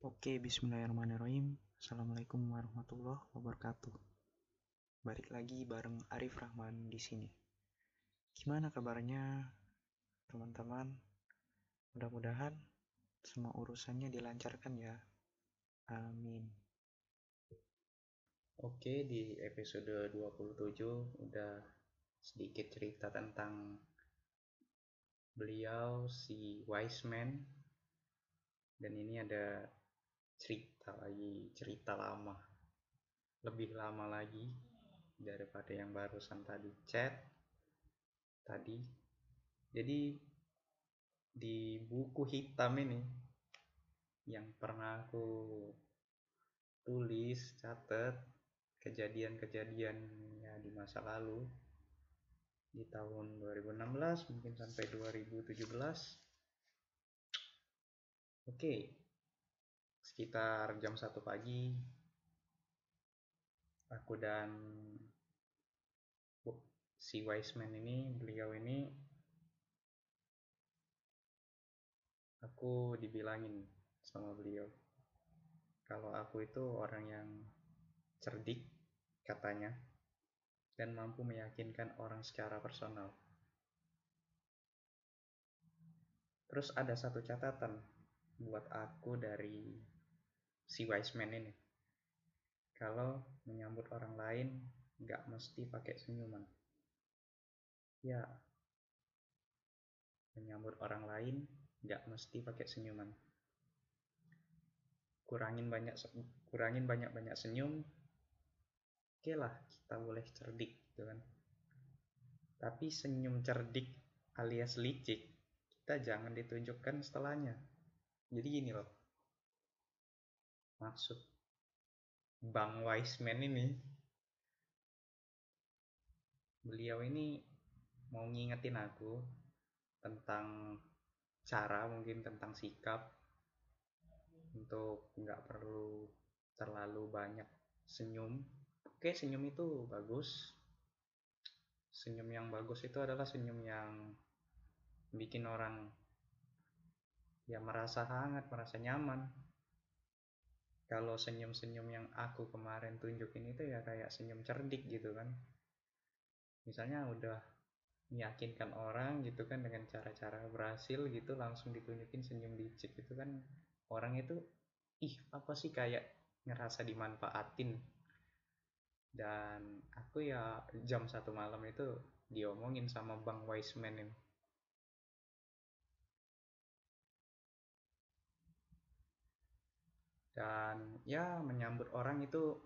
Oke, bismillahirrahmanirrahim. Assalamualaikum warahmatullahi wabarakatuh. Balik lagi bareng Arif Rahman di sini. Gimana kabarnya, teman-teman? Mudah-mudahan semua urusannya dilancarkan ya. Amin. Oke, di episode 27 udah sedikit cerita tentang beliau si wise man dan ini ada cerita lagi cerita lama. Lebih lama lagi daripada yang barusan tadi chat tadi. Jadi di buku hitam ini yang pernah aku tulis catat kejadian-kejadian ya di masa lalu di tahun 2016 mungkin sampai 2017 oke sekitar jam 1 pagi aku dan si wise man ini beliau ini aku dibilangin sama beliau kalau aku itu orang yang cerdik katanya dan mampu meyakinkan orang secara personal. Terus ada satu catatan buat aku dari si wise man ini. Kalau menyambut orang lain nggak mesti pakai senyuman. Ya, menyambut orang lain nggak mesti pakai senyuman. Kurangin banyak kurangin banyak-banyak senyum. Oke lah, kita boleh cerdik gitu kan. Tapi senyum cerdik alias licik kita jangan ditunjukkan setelahnya. Jadi gini loh. Maksud Bang Wiseman ini beliau ini mau ngingetin aku tentang cara mungkin tentang sikap untuk nggak perlu terlalu banyak senyum oke senyum itu bagus senyum yang bagus itu adalah senyum yang bikin orang ya merasa hangat, merasa nyaman. Kalau senyum-senyum yang aku kemarin tunjukin itu ya kayak senyum cerdik gitu kan. Misalnya udah meyakinkan orang gitu kan dengan cara-cara berhasil gitu langsung ditunjukin senyum licik gitu kan orang itu ih apa sih kayak ngerasa dimanfaatin dan aku ya jam satu malam itu diomongin sama Bang Wiseman ini dan ya menyambut orang itu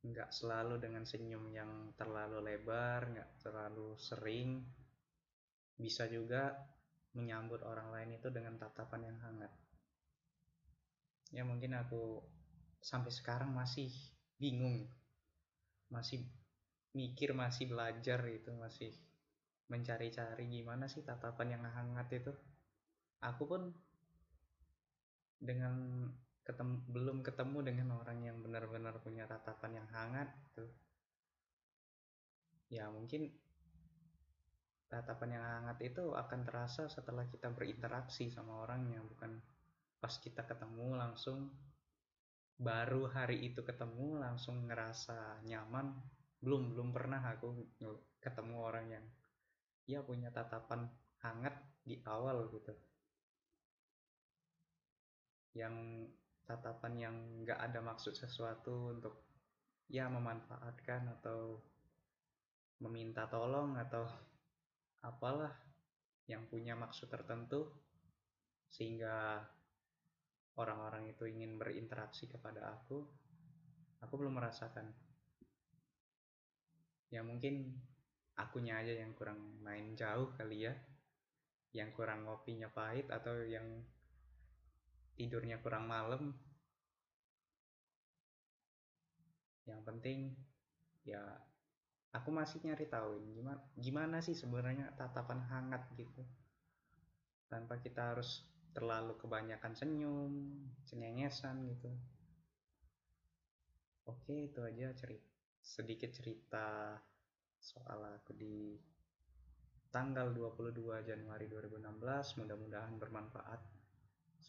nggak selalu dengan senyum yang terlalu lebar nggak terlalu sering. Bisa juga menyambut orang lain itu dengan tatapan yang hangat. Ya mungkin aku sampai sekarang masih bingung masih mikir masih belajar itu masih mencari-cari gimana sih tatapan yang hangat itu. Aku pun dengan ketemu, belum ketemu dengan orang yang benar-benar punya tatapan yang hangat gitu. Ya mungkin tatapan yang hangat itu akan terasa setelah kita berinteraksi sama orangnya bukan pas kita ketemu langsung baru hari itu ketemu langsung ngerasa nyaman. Belum belum pernah aku ketemu orang yang ya punya tatapan hangat di awal gitu yang tatapan yang nggak ada maksud sesuatu untuk ya memanfaatkan atau meminta tolong atau apalah yang punya maksud tertentu sehingga orang-orang itu ingin berinteraksi kepada aku aku belum merasakan. Ya mungkin akunya aja yang kurang main jauh kali ya yang kurang ngopinya pahit atau yang tidurnya kurang malam yang penting ya aku masih nyari tahu gimana gimana sih sebenarnya tatapan hangat gitu. Tanpa kita harus terlalu kebanyakan senyum cengengesan gitu. Oke itu aja cerita sedikit cerita soal aku di tanggal 22 Januari 2016 mudah-mudahan bermanfaat